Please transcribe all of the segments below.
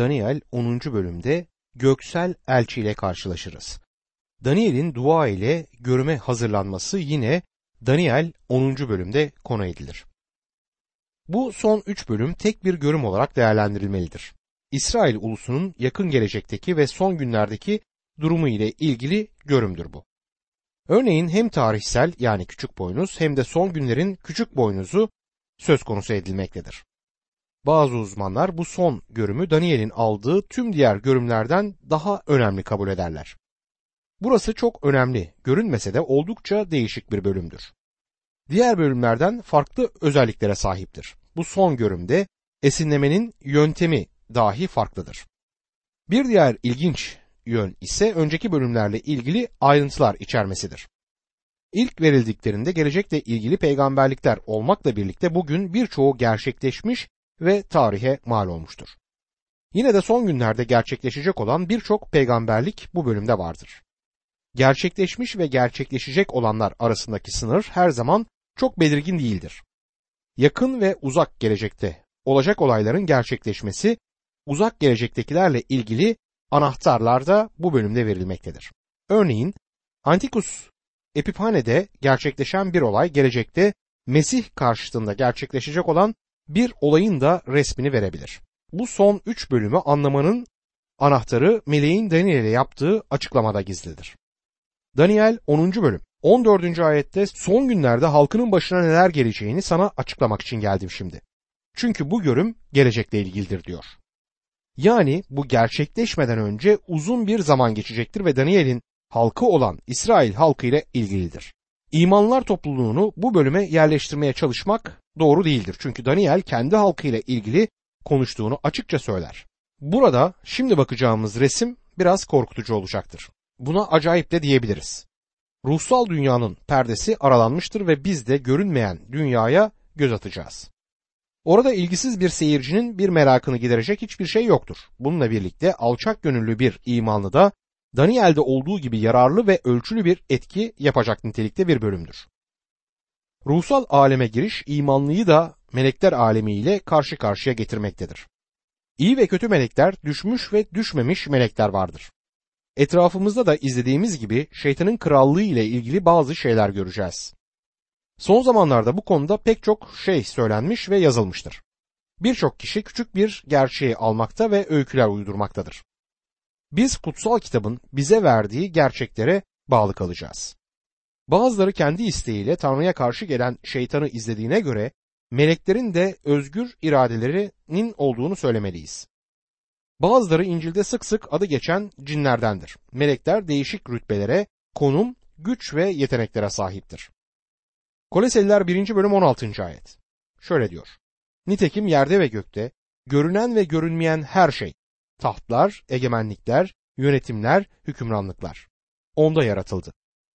Daniel 10. bölümde göksel elçiyle karşılaşırız. Daniel'in dua ile görüme hazırlanması yine Daniel 10. bölümde konu edilir. Bu son üç bölüm tek bir görüm olarak değerlendirilmelidir. İsrail ulusunun yakın gelecekteki ve son günlerdeki durumu ile ilgili görümdür bu. Örneğin hem tarihsel yani küçük boynuz hem de son günlerin küçük boynuzu söz konusu edilmektedir. Bazı uzmanlar bu son görümü Daniel'in aldığı tüm diğer görümlerden daha önemli kabul ederler. Burası çok önemli, görünmese de oldukça değişik bir bölümdür. Diğer bölümlerden farklı özelliklere sahiptir. Bu son görümde esinlemenin yöntemi dahi farklıdır. Bir diğer ilginç yön ise önceki bölümlerle ilgili ayrıntılar içermesidir. İlk verildiklerinde gelecekle ilgili peygamberlikler olmakla birlikte bugün birçoğu gerçekleşmiş ve tarihe mal olmuştur. Yine de son günlerde gerçekleşecek olan birçok peygamberlik bu bölümde vardır. Gerçekleşmiş ve gerçekleşecek olanlar arasındaki sınır her zaman çok belirgin değildir. Yakın ve uzak gelecekte olacak olayların gerçekleşmesi uzak gelecektekilerle ilgili anahtarlar da bu bölümde verilmektedir. Örneğin Antikus Epiphane'de gerçekleşen bir olay gelecekte Mesih karşıtında gerçekleşecek olan bir olayın da resmini verebilir. Bu son üç bölümü anlamanın anahtarı meleğin Daniel'e yaptığı açıklamada gizlidir. Daniel 10. bölüm 14. ayette son günlerde halkının başına neler geleceğini sana açıklamak için geldim şimdi. Çünkü bu görüm gelecekle ilgilidir diyor. Yani bu gerçekleşmeden önce uzun bir zaman geçecektir ve Daniel'in halkı olan İsrail halkı ile ilgilidir. İmanlar topluluğunu bu bölüme yerleştirmeye çalışmak doğru değildir. Çünkü Daniel kendi halkı ile ilgili konuştuğunu açıkça söyler. Burada şimdi bakacağımız resim biraz korkutucu olacaktır. Buna acayip de diyebiliriz. Ruhsal dünyanın perdesi aralanmıştır ve biz de görünmeyen dünyaya göz atacağız. Orada ilgisiz bir seyircinin bir merakını giderecek hiçbir şey yoktur. Bununla birlikte alçak gönüllü bir imanlı da Daniel'de olduğu gibi yararlı ve ölçülü bir etki yapacak nitelikte bir bölümdür. Ruhsal aleme giriş imanlıyı da melekler alemiyle karşı karşıya getirmektedir. İyi ve kötü melekler, düşmüş ve düşmemiş melekler vardır. Etrafımızda da izlediğimiz gibi şeytanın krallığı ile ilgili bazı şeyler göreceğiz. Son zamanlarda bu konuda pek çok şey söylenmiş ve yazılmıştır. Birçok kişi küçük bir gerçeği almakta ve öyküler uydurmaktadır. Biz kutsal kitabın bize verdiği gerçeklere bağlı kalacağız. Bazıları kendi isteğiyle Tanrı'ya karşı gelen şeytanı izlediğine göre meleklerin de özgür iradelerinin olduğunu söylemeliyiz. Bazıları İncil'de sık sık adı geçen cinlerdendir. Melekler değişik rütbelere, konum, güç ve yeteneklere sahiptir. Koleseliler 1. bölüm 16. ayet. Şöyle diyor. Nitekim yerde ve gökte, görünen ve görünmeyen her şey, tahtlar, egemenlikler, yönetimler, hükümranlıklar. Onda yaratıldı.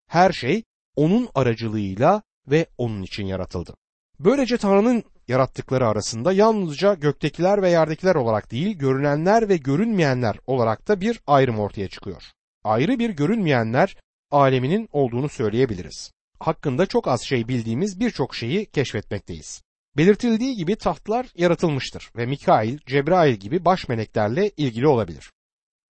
Her şey onun aracılığıyla ve onun için yaratıldı. Böylece Tanrı'nın yarattıkları arasında yalnızca göktekiler ve yerdekiler olarak değil, görünenler ve görünmeyenler olarak da bir ayrım ortaya çıkıyor. Ayrı bir görünmeyenler aleminin olduğunu söyleyebiliriz. Hakkında çok az şey bildiğimiz birçok şeyi keşfetmekteyiz. Belirtildiği gibi tahtlar yaratılmıştır ve Mikail, Cebrail gibi baş meleklerle ilgili olabilir.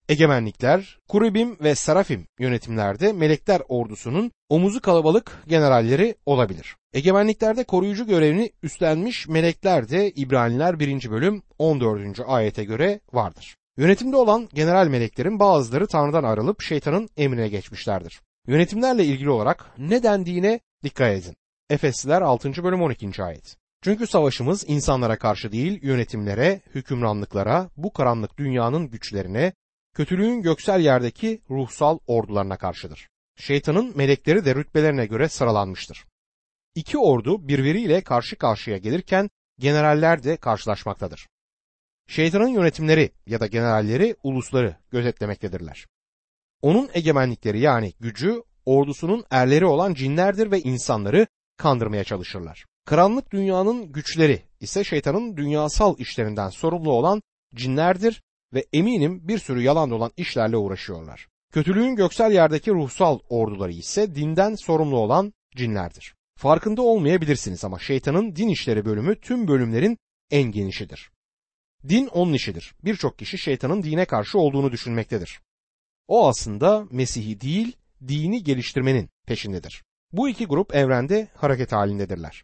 Egemenlikler, Kuribim ve Sarafim yönetimlerde melekler ordusunun omuzu kalabalık generalleri olabilir. Egemenliklerde koruyucu görevini üstlenmiş melekler de İbraniler 1. bölüm 14. ayete göre vardır. Yönetimde olan general meleklerin bazıları Tanrı'dan ayrılıp şeytanın emrine geçmişlerdir. Yönetimlerle ilgili olarak ne dendiğine dikkat edin. Efesliler 6. bölüm 12. ayet. Çünkü savaşımız insanlara karşı değil, yönetimlere, hükümranlıklara, bu karanlık dünyanın güçlerine, kötülüğün göksel yerdeki ruhsal ordularına karşıdır. Şeytanın melekleri de rütbelerine göre sıralanmıştır. İki ordu birbiriyle karşı karşıya gelirken generaller de karşılaşmaktadır. Şeytanın yönetimleri ya da generalleri ulusları gözetlemektedirler. Onun egemenlikleri yani gücü ordusunun erleri olan cinlerdir ve insanları kandırmaya çalışırlar. Karanlık dünyanın güçleri ise şeytanın dünyasal işlerinden sorumlu olan cinlerdir ve eminim bir sürü yalan olan işlerle uğraşıyorlar. Kötülüğün göksel yerdeki ruhsal orduları ise dinden sorumlu olan cinlerdir. Farkında olmayabilirsiniz ama şeytanın din işleri bölümü tüm bölümlerin en genişidir. Din onun işidir. Birçok kişi şeytanın dine karşı olduğunu düşünmektedir. O aslında Mesih'i değil, dini geliştirmenin peşindedir. Bu iki grup evrende hareket halindedirler.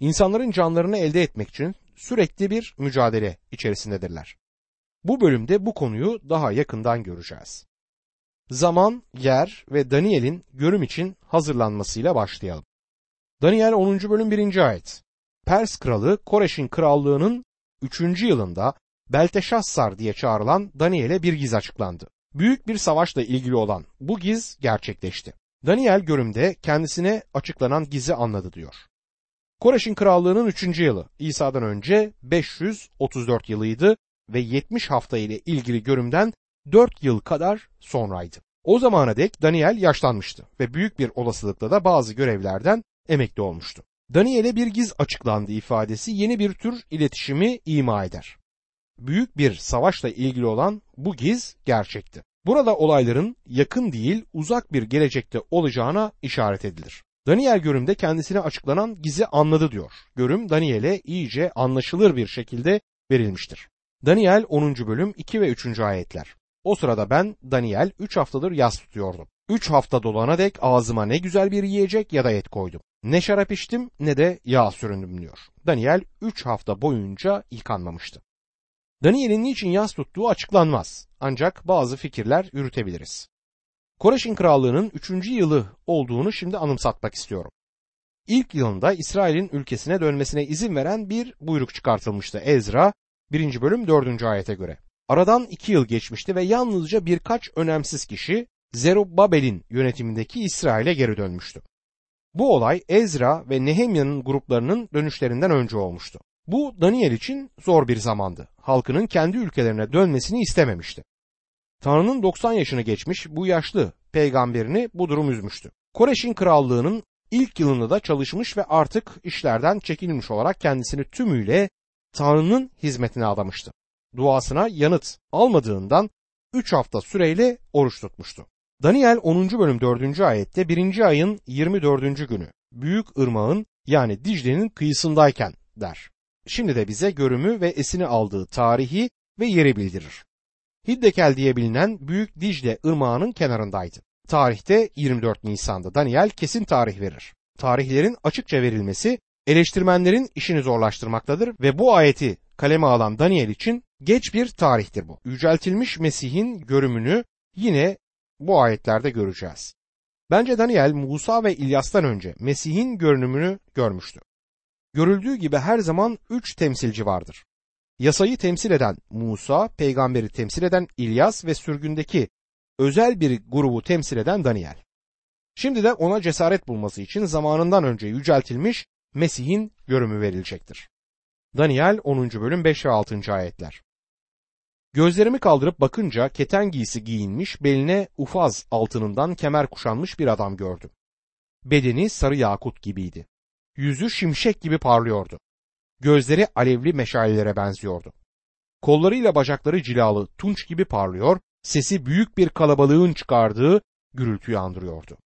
İnsanların canlarını elde etmek için sürekli bir mücadele içerisindedirler. Bu bölümde bu konuyu daha yakından göreceğiz. Zaman, yer ve Daniel'in görüm için hazırlanmasıyla başlayalım. Daniel 10. bölüm 1. ayet. Pers kralı Koreş'in krallığının 3. yılında Belteşassar diye çağrılan Daniel'e bir giz açıklandı. Büyük bir savaşla ilgili olan bu giz gerçekleşti. Daniel görümde kendisine açıklanan gizi anladı diyor. Koreş'in krallığının 3. yılı İsa'dan önce 534 yılıydı ve 70 hafta ile ilgili görümden 4 yıl kadar sonraydı. O zamana dek Daniel yaşlanmıştı ve büyük bir olasılıkla da bazı görevlerden emekli olmuştu. Daniel'e bir giz açıklandı ifadesi yeni bir tür iletişimi ima eder. Büyük bir savaşla ilgili olan bu giz gerçekti. Burada olayların yakın değil uzak bir gelecekte olacağına işaret edilir. Daniel görümde kendisine açıklanan gizi anladı diyor. Görüm Daniel'e iyice anlaşılır bir şekilde verilmiştir. Daniel 10. bölüm 2 ve 3. ayetler. O sırada ben Daniel 3 haftadır yas tutuyordum. 3 hafta dolana dek ağzıma ne güzel bir yiyecek ya da et koydum. Ne şarap içtim ne de yağ süründüm diyor. Daniel 3 hafta boyunca yıkanmamıştı. Daniel'in niçin yas tuttuğu açıklanmaz. Ancak bazı fikirler yürütebiliriz. Koreş'in krallığının 3. yılı olduğunu şimdi anımsatmak istiyorum. İlk yılında İsrail'in ülkesine dönmesine izin veren bir buyruk çıkartılmıştı Ezra 1. bölüm 4. ayete göre. Aradan 2 yıl geçmişti ve yalnızca birkaç önemsiz kişi Zerubbabel'in yönetimindeki İsrail'e geri dönmüştü. Bu olay Ezra ve Nehemya'nın gruplarının dönüşlerinden önce olmuştu. Bu Daniel için zor bir zamandı. Halkının kendi ülkelerine dönmesini istememişti. Tanrı'nın 90 yaşını geçmiş bu yaşlı peygamberini bu durum üzmüştü. Koreş'in krallığının ilk yılında da çalışmış ve artık işlerden çekilmiş olarak kendisini tümüyle Tanrı'nın hizmetine adamıştı. Duasına yanıt almadığından 3 hafta süreyle oruç tutmuştu. Daniel 10. bölüm 4. ayette 1. ayın 24. günü Büyük ırmağın yani Dicle'nin kıyısındayken der. Şimdi de bize görümü ve esini aldığı tarihi ve yeri bildirir. Hiddekel diye bilinen Büyük Dicle ırmağının kenarındaydı. Tarihte 24 Nisan'da Daniel kesin tarih verir. Tarihlerin açıkça verilmesi eleştirmenlerin işini zorlaştırmaktadır ve bu ayeti kaleme alan Daniel için geç bir tarihtir bu. Yüceltilmiş Mesih'in görümünü yine bu ayetlerde göreceğiz. Bence Daniel Musa ve İlyas'tan önce Mesih'in görünümünü görmüştü. Görüldüğü gibi her zaman üç temsilci vardır. Yasayı temsil eden Musa, peygamberi temsil eden İlyas ve sürgündeki özel bir grubu temsil eden Daniel. Şimdi de ona cesaret bulması için zamanından önce yüceltilmiş Mesih'in görümü verilecektir. Daniel 10. bölüm 5 ve 6. ayetler. Gözlerimi kaldırıp bakınca keten giysi giyinmiş, beline ufaz altınından kemer kuşanmış bir adam gördüm. Bedeni sarı yakut gibiydi. Yüzü şimşek gibi parlıyordu. Gözleri alevli meşalelere benziyordu. Kollarıyla bacakları cilalı tunç gibi parlıyor, sesi büyük bir kalabalığın çıkardığı gürültüyü andırıyordu.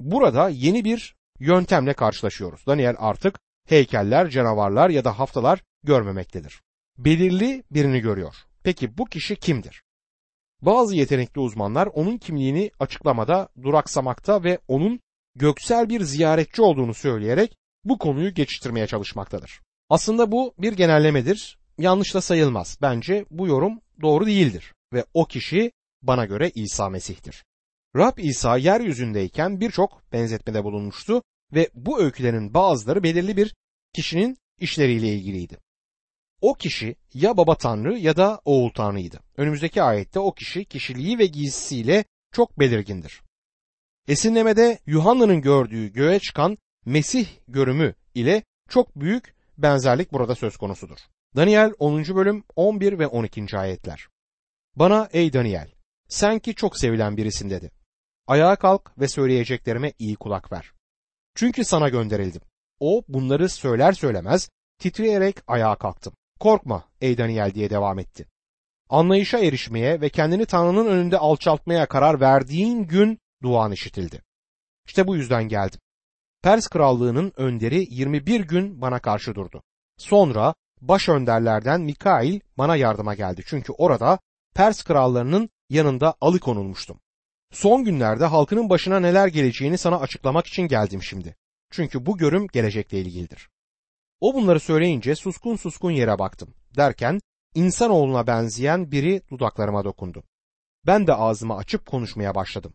Burada yeni bir yöntemle karşılaşıyoruz. Daniel artık heykeller, canavarlar ya da haftalar görmemektedir. Belirli birini görüyor. Peki bu kişi kimdir? Bazı yetenekli uzmanlar onun kimliğini açıklamada duraksamakta ve onun göksel bir ziyaretçi olduğunu söyleyerek bu konuyu geçiştirmeye çalışmaktadır. Aslında bu bir genellemedir. Yanlış da sayılmaz. Bence bu yorum doğru değildir ve o kişi bana göre İsa Mesih'tir. Rab İsa yeryüzündeyken birçok benzetmede bulunmuştu ve bu öykülerin bazıları belirli bir kişinin işleriyle ilgiliydi. O kişi ya baba tanrı ya da oğul tanrıydı. Önümüzdeki ayette o kişi kişiliği ve giysisiyle çok belirgindir. Esinlemede Yuhanna'nın gördüğü göğe çıkan Mesih görümü ile çok büyük benzerlik burada söz konusudur. Daniel 10. bölüm 11 ve 12. ayetler. Bana ey Daniel, sen ki çok sevilen birisin dedi. Ayağa kalk ve söyleyeceklerime iyi kulak ver. Çünkü sana gönderildim. O bunları söyler söylemez titreyerek ayağa kalktım. Korkma ey Daniel diye devam etti. Anlayışa erişmeye ve kendini Tanrı'nın önünde alçaltmaya karar verdiğin gün duan işitildi. İşte bu yüzden geldim. Pers krallığının önderi 21 gün bana karşı durdu. Sonra baş önderlerden Mikail bana yardıma geldi. Çünkü orada Pers krallarının yanında alıkonulmuştum. Son günlerde halkının başına neler geleceğini sana açıklamak için geldim şimdi. Çünkü bu görüm gelecekle ilgilidir. O bunları söyleyince suskun suskun yere baktım. Derken insanoğluna benzeyen biri dudaklarıma dokundu. Ben de ağzımı açıp konuşmaya başladım.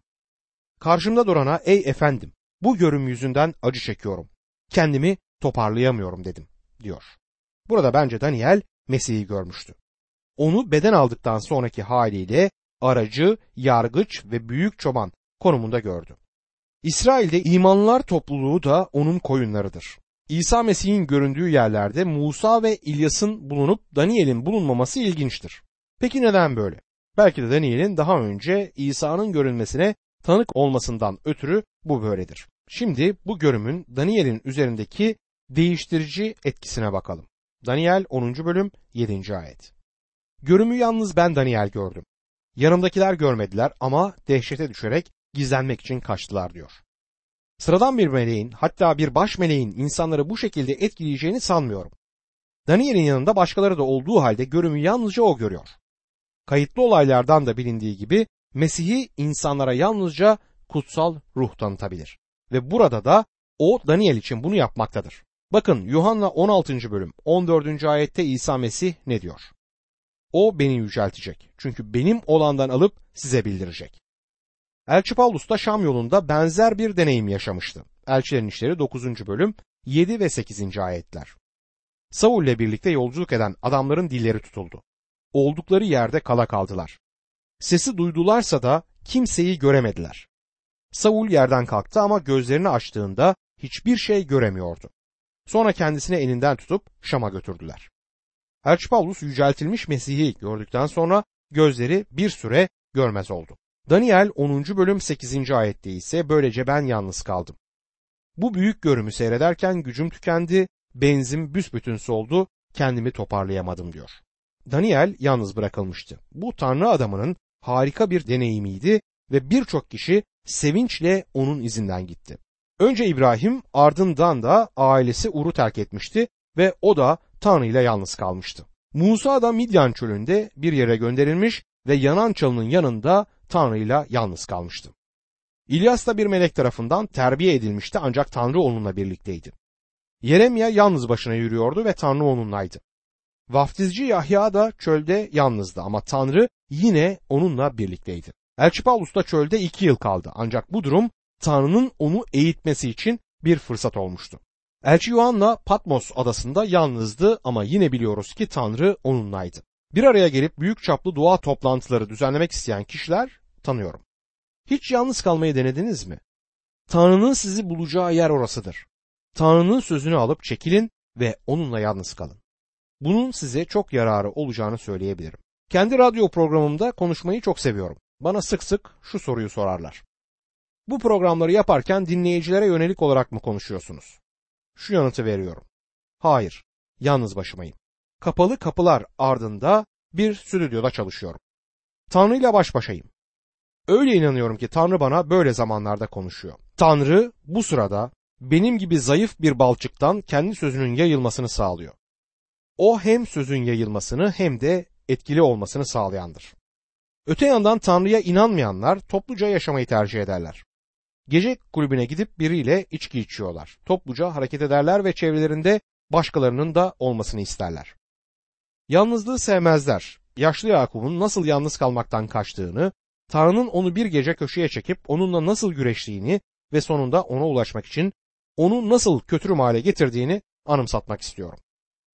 Karşımda durana ey efendim bu görüm yüzünden acı çekiyorum. Kendimi toparlayamıyorum dedim diyor. Burada bence Daniel Mesih'i görmüştü. Onu beden aldıktan sonraki haliyle aracı, yargıç ve büyük çoban konumunda gördü. İsrail'de imanlar topluluğu da onun koyunlarıdır. İsa Mesih'in göründüğü yerlerde Musa ve İlyas'ın bulunup Daniel'in bulunmaması ilginçtir. Peki neden böyle? Belki de Daniel'in daha önce İsa'nın görünmesine tanık olmasından ötürü bu böyledir. Şimdi bu görümün Daniel'in üzerindeki değiştirici etkisine bakalım. Daniel 10. bölüm 7. ayet. Görümü yalnız ben Daniel gördüm. Yanımdakiler görmediler ama dehşete düşerek gizlenmek için kaçtılar diyor. Sıradan bir meleğin hatta bir baş meleğin insanları bu şekilde etkileyeceğini sanmıyorum. Daniel'in yanında başkaları da olduğu halde görümü yalnızca o görüyor. Kayıtlı olaylardan da bilindiği gibi Mesih'i insanlara yalnızca kutsal ruh tanıtabilir. Ve burada da o Daniel için bunu yapmaktadır. Bakın Yuhanna 16. bölüm 14. ayette İsa Mesih ne diyor? O beni yüceltecek. Çünkü benim olandan alıp size bildirecek. Elçi Paulus da Şam yolunda benzer bir deneyim yaşamıştı. Elçilerin İşleri 9. bölüm 7 ve 8. ayetler. Saul ile birlikte yolculuk eden adamların dilleri tutuldu. Oldukları yerde kala kaldılar. Sesi duydularsa da kimseyi göremediler. Saul yerden kalktı ama gözlerini açtığında hiçbir şey göremiyordu. Sonra kendisini elinden tutup Şam'a götürdüler. Elçi Paulus yüceltilmiş Mesih'i gördükten sonra gözleri bir süre görmez oldu. Daniel 10. bölüm 8. ayette ise böylece ben yalnız kaldım. Bu büyük görümü seyrederken gücüm tükendi, benzim büsbütün soldu, kendimi toparlayamadım diyor. Daniel yalnız bırakılmıştı. Bu tanrı adamının harika bir deneyimiydi ve birçok kişi sevinçle onun izinden gitti. Önce İbrahim ardından da ailesi Ur'u terk etmişti ve o da Tanrı ile yalnız kalmıştı. Musa da Midyan çölünde bir yere gönderilmiş ve yanan çalının yanında Tanrı ile yalnız kalmıştı. İlyas da bir melek tarafından terbiye edilmişti ancak Tanrı onunla birlikteydi. Yeremya yalnız başına yürüyordu ve Tanrı onunlaydı. Vaftizci Yahya da çölde yalnızdı ama Tanrı yine onunla birlikteydi. Elçi Paulus da çölde iki yıl kaldı ancak bu durum Tanrı'nın onu eğitmesi için bir fırsat olmuştu. Elçi Yuhanna Patmos adasında yalnızdı ama yine biliyoruz ki Tanrı onunlaydı. Bir araya gelip büyük çaplı dua toplantıları düzenlemek isteyen kişiler tanıyorum. Hiç yalnız kalmayı denediniz mi? Tanrı'nın sizi bulacağı yer orasıdır. Tanrı'nın sözünü alıp çekilin ve onunla yalnız kalın. Bunun size çok yararı olacağını söyleyebilirim. Kendi radyo programımda konuşmayı çok seviyorum. Bana sık sık şu soruyu sorarlar. Bu programları yaparken dinleyicilere yönelik olarak mı konuşuyorsunuz? Şu yanıtı veriyorum. Hayır, yalnız başımayım. Kapalı kapılar ardında bir stüdyoda çalışıyorum. Tanrı ile baş başayım. Öyle inanıyorum ki Tanrı bana böyle zamanlarda konuşuyor. Tanrı bu sırada benim gibi zayıf bir balçıktan kendi sözünün yayılmasını sağlıyor. O hem sözün yayılmasını hem de etkili olmasını sağlayandır. Öte yandan Tanrı'ya inanmayanlar topluca yaşamayı tercih ederler. Gece kulübüne gidip biriyle içki içiyorlar. Topluca hareket ederler ve çevrelerinde başkalarının da olmasını isterler. Yalnızlığı sevmezler. Yaşlı Yakup'un nasıl yalnız kalmaktan kaçtığını, Tanrı'nın onu bir gece köşeye çekip onunla nasıl güreştiğini ve sonunda ona ulaşmak için onu nasıl kötürüm hale getirdiğini anımsatmak istiyorum.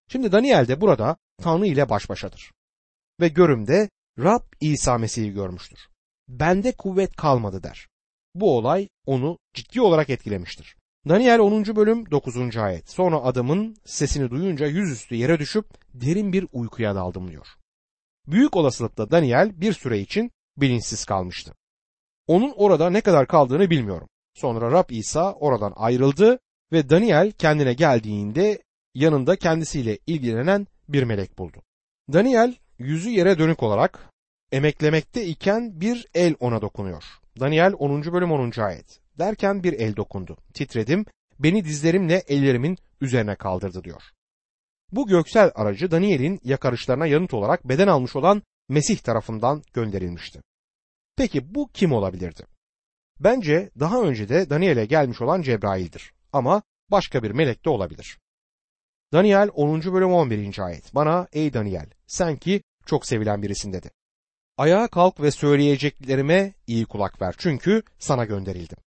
Şimdi Daniel de burada Tanrı ile baş başadır. Ve görümde Rab İsa Mesih'i görmüştür. Bende kuvvet kalmadı der. Bu olay onu ciddi olarak etkilemiştir. Daniel 10. bölüm 9. ayet. Sonra adamın sesini duyunca yüzüstü yere düşüp derin bir uykuya daldım diyor. Büyük olasılıkla Daniel bir süre için bilinçsiz kalmıştı. Onun orada ne kadar kaldığını bilmiyorum. Sonra Rab İsa oradan ayrıldı ve Daniel kendine geldiğinde yanında kendisiyle ilgilenen bir melek buldu. Daniel yüzü yere dönük olarak emeklemekte iken bir el ona dokunuyor. Daniel 10. bölüm 10. ayet. Derken bir el dokundu. Titredim, beni dizlerimle ellerimin üzerine kaldırdı diyor. Bu göksel aracı Daniel'in yakarışlarına yanıt olarak beden almış olan Mesih tarafından gönderilmişti. Peki bu kim olabilirdi? Bence daha önce de Daniel'e gelmiş olan Cebrail'dir ama başka bir melek de olabilir. Daniel 10. bölüm 11. ayet. Bana ey Daniel sen ki çok sevilen birisin dedi. Ayağa kalk ve söyleyeceklerime iyi kulak ver çünkü sana gönderildim.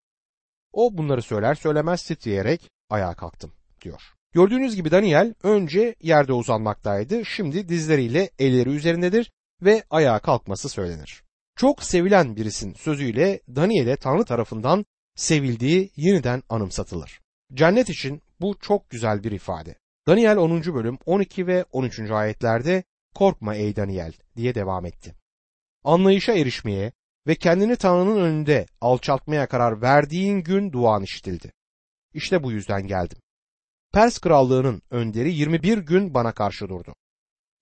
O bunları söyler söylemez titreyerek ayağa kalktım diyor. Gördüğünüz gibi Daniel önce yerde uzanmaktaydı, şimdi dizleriyle elleri üzerindedir ve ayağa kalkması söylenir. Çok sevilen birisin sözüyle Daniel'e Tanrı tarafından sevildiği yeniden anımsatılır. Cennet için bu çok güzel bir ifade. Daniel 10. bölüm 12 ve 13. ayetlerde korkma ey Daniel diye devam etti. Anlayışa erişmeye ve kendini Tanrı'nın önünde alçaltmaya karar verdiğin gün duan işitildi. İşte bu yüzden geldim. Pers krallığının önderi 21 gün bana karşı durdu.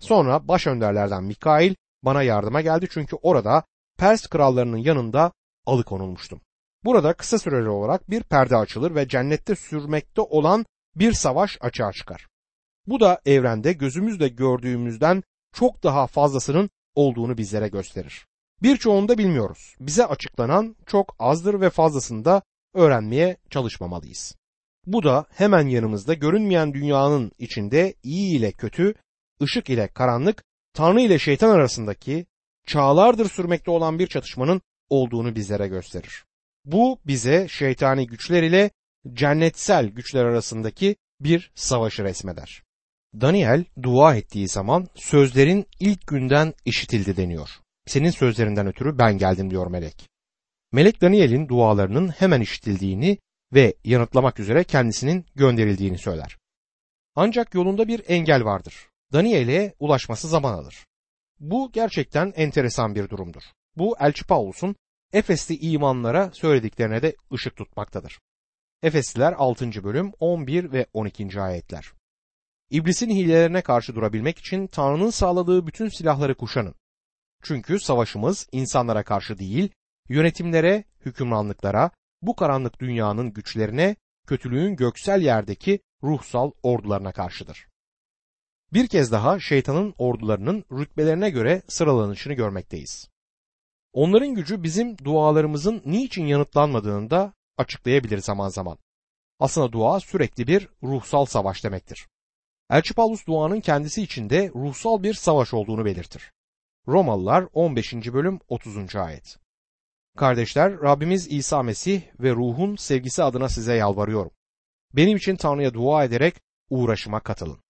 Sonra baş önderlerden Mikail bana yardıma geldi çünkü orada Pers krallarının yanında alıkonulmuştum. Burada kısa süreli olarak bir perde açılır ve cennette sürmekte olan bir savaş açığa çıkar. Bu da evrende gözümüzle gördüğümüzden çok daha fazlasının olduğunu bizlere gösterir. Birçoğunu da bilmiyoruz. Bize açıklanan çok azdır ve fazlasını da öğrenmeye çalışmamalıyız. Bu da hemen yanımızda görünmeyen dünyanın içinde iyi ile kötü, ışık ile karanlık, Tanrı ile şeytan arasındaki çağlardır sürmekte olan bir çatışmanın olduğunu bizlere gösterir. Bu bize şeytani güçler ile cennetsel güçler arasındaki bir savaşı resmeder. Daniel dua ettiği zaman sözlerin ilk günden işitildi deniyor. Senin sözlerinden ötürü ben geldim diyor melek. Melek Daniel'in dualarının hemen işitildiğini ve yanıtlamak üzere kendisinin gönderildiğini söyler. Ancak yolunda bir engel vardır. Daniel'e ulaşması zaman alır. Bu gerçekten enteresan bir durumdur. Bu Elçi Paulus'un Efesli imanlara söylediklerine de ışık tutmaktadır. Efesliler 6. bölüm 11 ve 12. ayetler. İblisin hilelerine karşı durabilmek için Tanrı'nın sağladığı bütün silahları kuşanın. Çünkü savaşımız insanlara karşı değil, yönetimlere, hükümranlıklara, bu karanlık dünyanın güçlerine, kötülüğün göksel yerdeki ruhsal ordularına karşıdır. Bir kez daha şeytanın ordularının rütbelerine göre sıralanışını görmekteyiz. Onların gücü bizim dualarımızın niçin yanıtlanmadığını da açıklayabilir zaman zaman. Aslında dua sürekli bir ruhsal savaş demektir. Elçi Paulus duanın kendisi içinde ruhsal bir savaş olduğunu belirtir. Romalılar 15. bölüm 30. ayet. Kardeşler, Rabbimiz İsa Mesih ve ruhun sevgisi adına size yalvarıyorum. Benim için Tanrı'ya dua ederek uğraşıma katılın.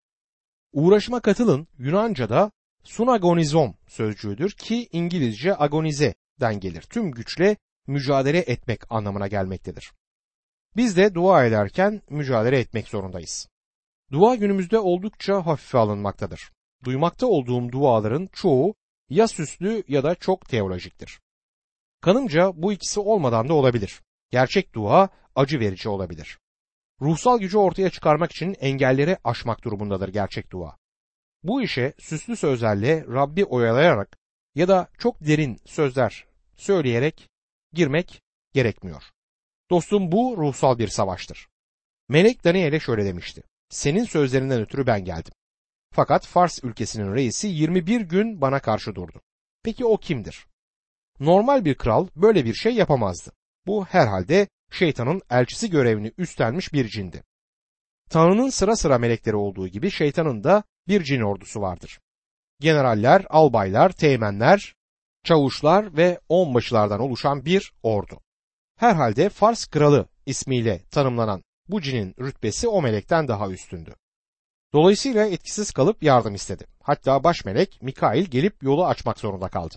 Uğraşıma katılın Yunanca'da sunagonizom sözcüğüdür ki İngilizce agonize'den gelir. Tüm güçle mücadele etmek anlamına gelmektedir. Biz de dua ederken mücadele etmek zorundayız. Dua günümüzde oldukça hafife alınmaktadır. Duymakta olduğum duaların çoğu ya süslü ya da çok teolojiktir. Kanımca bu ikisi olmadan da olabilir. Gerçek dua acı verici olabilir. Ruhsal gücü ortaya çıkarmak için engelleri aşmak durumundadır gerçek dua. Bu işe süslü sözlerle Rabbi oyalayarak ya da çok derin sözler söyleyerek girmek gerekmiyor. Dostum bu ruhsal bir savaştır. Melek Daniel'e şöyle demişti. Senin sözlerinden ötürü ben geldim. Fakat Fars ülkesinin reisi 21 gün bana karşı durdu. Peki o kimdir? Normal bir kral böyle bir şey yapamazdı. Bu herhalde şeytanın elçisi görevini üstlenmiş bir cindi. Tanrı'nın sıra sıra melekleri olduğu gibi şeytanın da bir cin ordusu vardır. Generaller, albaylar, teğmenler, çavuşlar ve onbaşılardan oluşan bir ordu. Herhalde Fars kralı ismiyle tanımlanan bu cinin rütbesi o melekten daha üstündü. Dolayısıyla etkisiz kalıp yardım istedi. Hatta baş melek Mikail gelip yolu açmak zorunda kaldı.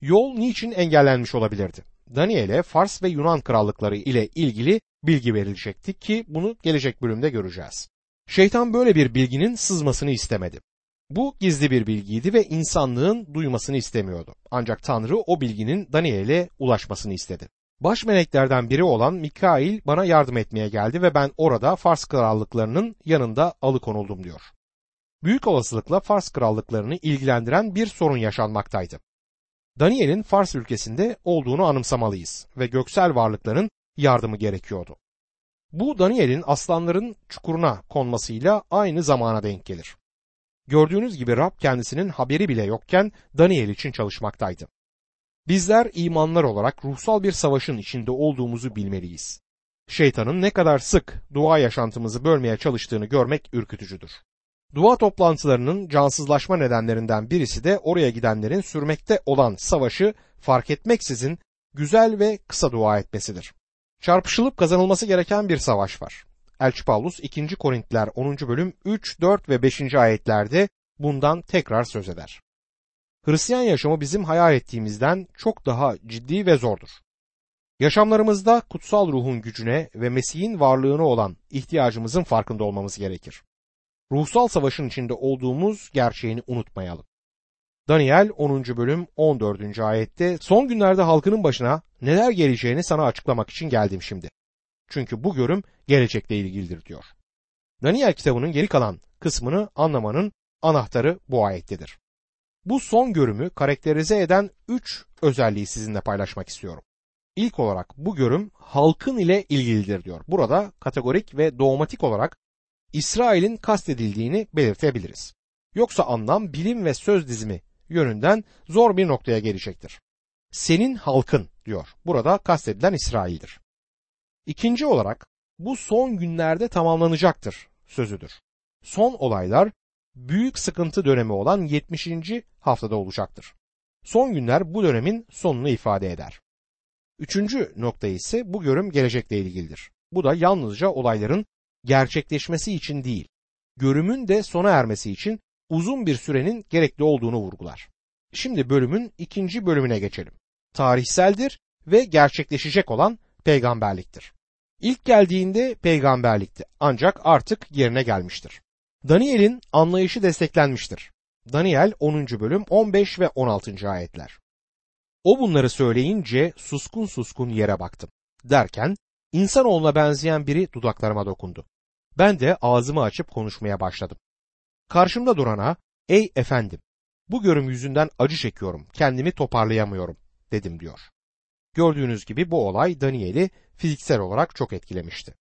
Yol niçin engellenmiş olabilirdi? Daniel'e Fars ve Yunan krallıkları ile ilgili bilgi verilecekti ki bunu gelecek bölümde göreceğiz. Şeytan böyle bir bilginin sızmasını istemedi. Bu gizli bir bilgiydi ve insanlığın duymasını istemiyordu. Ancak Tanrı o bilginin Daniel'e ulaşmasını istedi. Baş meleklerden biri olan Mikail bana yardım etmeye geldi ve ben orada Fars krallıklarının yanında alıkonuldum diyor. Büyük olasılıkla Fars krallıklarını ilgilendiren bir sorun yaşanmaktaydı. Daniel'in Fars ülkesinde olduğunu anımsamalıyız ve göksel varlıkların yardımı gerekiyordu. Bu Daniel'in aslanların çukuruna konmasıyla aynı zamana denk gelir. Gördüğünüz gibi Rab kendisinin haberi bile yokken Daniel için çalışmaktaydı. Bizler imanlar olarak ruhsal bir savaşın içinde olduğumuzu bilmeliyiz. Şeytanın ne kadar sık dua yaşantımızı bölmeye çalıştığını görmek ürkütücüdür. Dua toplantılarının cansızlaşma nedenlerinden birisi de oraya gidenlerin sürmekte olan savaşı fark etmeksizin güzel ve kısa dua etmesidir. Çarpışılıp kazanılması gereken bir savaş var. Elçi Paulus 2. Korintiler 10. bölüm 3, 4 ve 5. ayetlerde bundan tekrar söz eder. Hristiyan yaşamı bizim hayal ettiğimizden çok daha ciddi ve zordur. Yaşamlarımızda kutsal ruhun gücüne ve Mesih'in varlığına olan ihtiyacımızın farkında olmamız gerekir. Ruhsal savaşın içinde olduğumuz gerçeğini unutmayalım. Daniel 10. bölüm 14. ayette son günlerde halkının başına neler geleceğini sana açıklamak için geldim şimdi. Çünkü bu görüm gelecekle ilgilidir diyor. Daniel kitabının geri kalan kısmını anlamanın anahtarı bu ayettedir. Bu son görümü karakterize eden üç özelliği sizinle paylaşmak istiyorum. İlk olarak bu görüm halkın ile ilgilidir diyor. Burada kategorik ve dogmatik olarak İsrail'in kastedildiğini belirtebiliriz. Yoksa anlam bilim ve söz dizimi yönünden zor bir noktaya gelecektir. Senin halkın diyor. Burada kastedilen İsrail'dir. İkinci olarak bu son günlerde tamamlanacaktır sözüdür. Son olaylar büyük sıkıntı dönemi olan 70. haftada olacaktır. Son günler bu dönemin sonunu ifade eder. Üçüncü nokta ise bu görüm gelecekle ilgilidir. Bu da yalnızca olayların gerçekleşmesi için değil, görümün de sona ermesi için uzun bir sürenin gerekli olduğunu vurgular. Şimdi bölümün ikinci bölümüne geçelim. Tarihseldir ve gerçekleşecek olan peygamberliktir. İlk geldiğinde peygamberlikti ancak artık yerine gelmiştir. Daniel'in anlayışı desteklenmiştir. Daniel 10. bölüm 15 ve 16. ayetler. O bunları söyleyince suskun suskun yere baktım. Derken insanoğluna benzeyen biri dudaklarıma dokundu. Ben de ağzımı açıp konuşmaya başladım. Karşımda durana, ey efendim, bu görüm yüzünden acı çekiyorum, kendimi toparlayamıyorum, dedim diyor. Gördüğünüz gibi bu olay Daniel'i fiziksel olarak çok etkilemişti.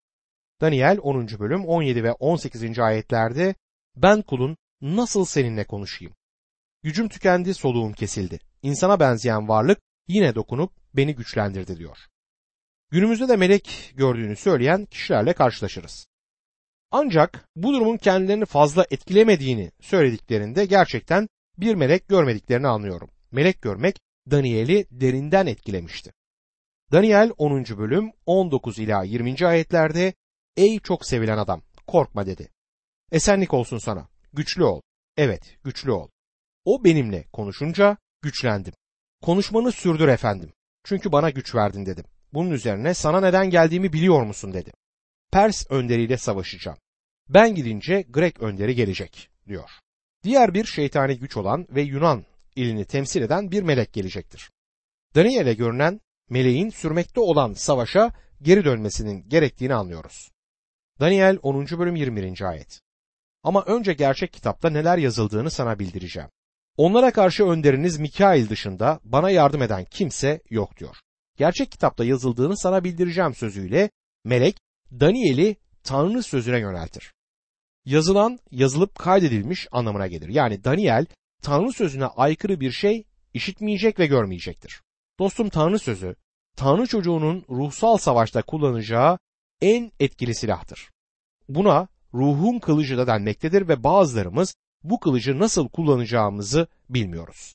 Daniel 10. bölüm 17 ve 18. ayetlerde ben kulun nasıl seninle konuşayım? Gücüm tükendi, soluğum kesildi. İnsana benzeyen varlık yine dokunup beni güçlendirdi diyor. Günümüzde de melek gördüğünü söyleyen kişilerle karşılaşırız. Ancak bu durumun kendilerini fazla etkilemediğini söylediklerinde gerçekten bir melek görmediklerini anlıyorum. Melek görmek Daniel'i derinden etkilemişti. Daniel 10. bölüm 19 ila 20. ayetlerde Ey çok sevilen adam korkma dedi. Esenlik olsun sana güçlü ol. Evet güçlü ol. O benimle konuşunca güçlendim. Konuşmanı sürdür efendim. Çünkü bana güç verdin dedim. Bunun üzerine sana neden geldiğimi biliyor musun dedi. Pers önderiyle savaşacağım. Ben gidince Grek önderi gelecek diyor. Diğer bir şeytani güç olan ve Yunan ilini temsil eden bir melek gelecektir. Daniel'e görünen meleğin sürmekte olan savaşa geri dönmesinin gerektiğini anlıyoruz. Daniel 10. bölüm 21. ayet. Ama önce gerçek kitapta neler yazıldığını sana bildireceğim. Onlara karşı önderiniz Mikail dışında bana yardım eden kimse yok diyor. Gerçek kitapta yazıldığını sana bildireceğim sözüyle melek Daniel'i Tanrı sözüne yöneltir. Yazılan, yazılıp kaydedilmiş anlamına gelir. Yani Daniel Tanrı sözüne aykırı bir şey işitmeyecek ve görmeyecektir. Dostum Tanrı sözü, Tanrı çocuğunun ruhsal savaşta kullanacağı en etkili silahtır. Buna ruhun kılıcı da denmektedir ve bazılarımız bu kılıcı nasıl kullanacağımızı bilmiyoruz.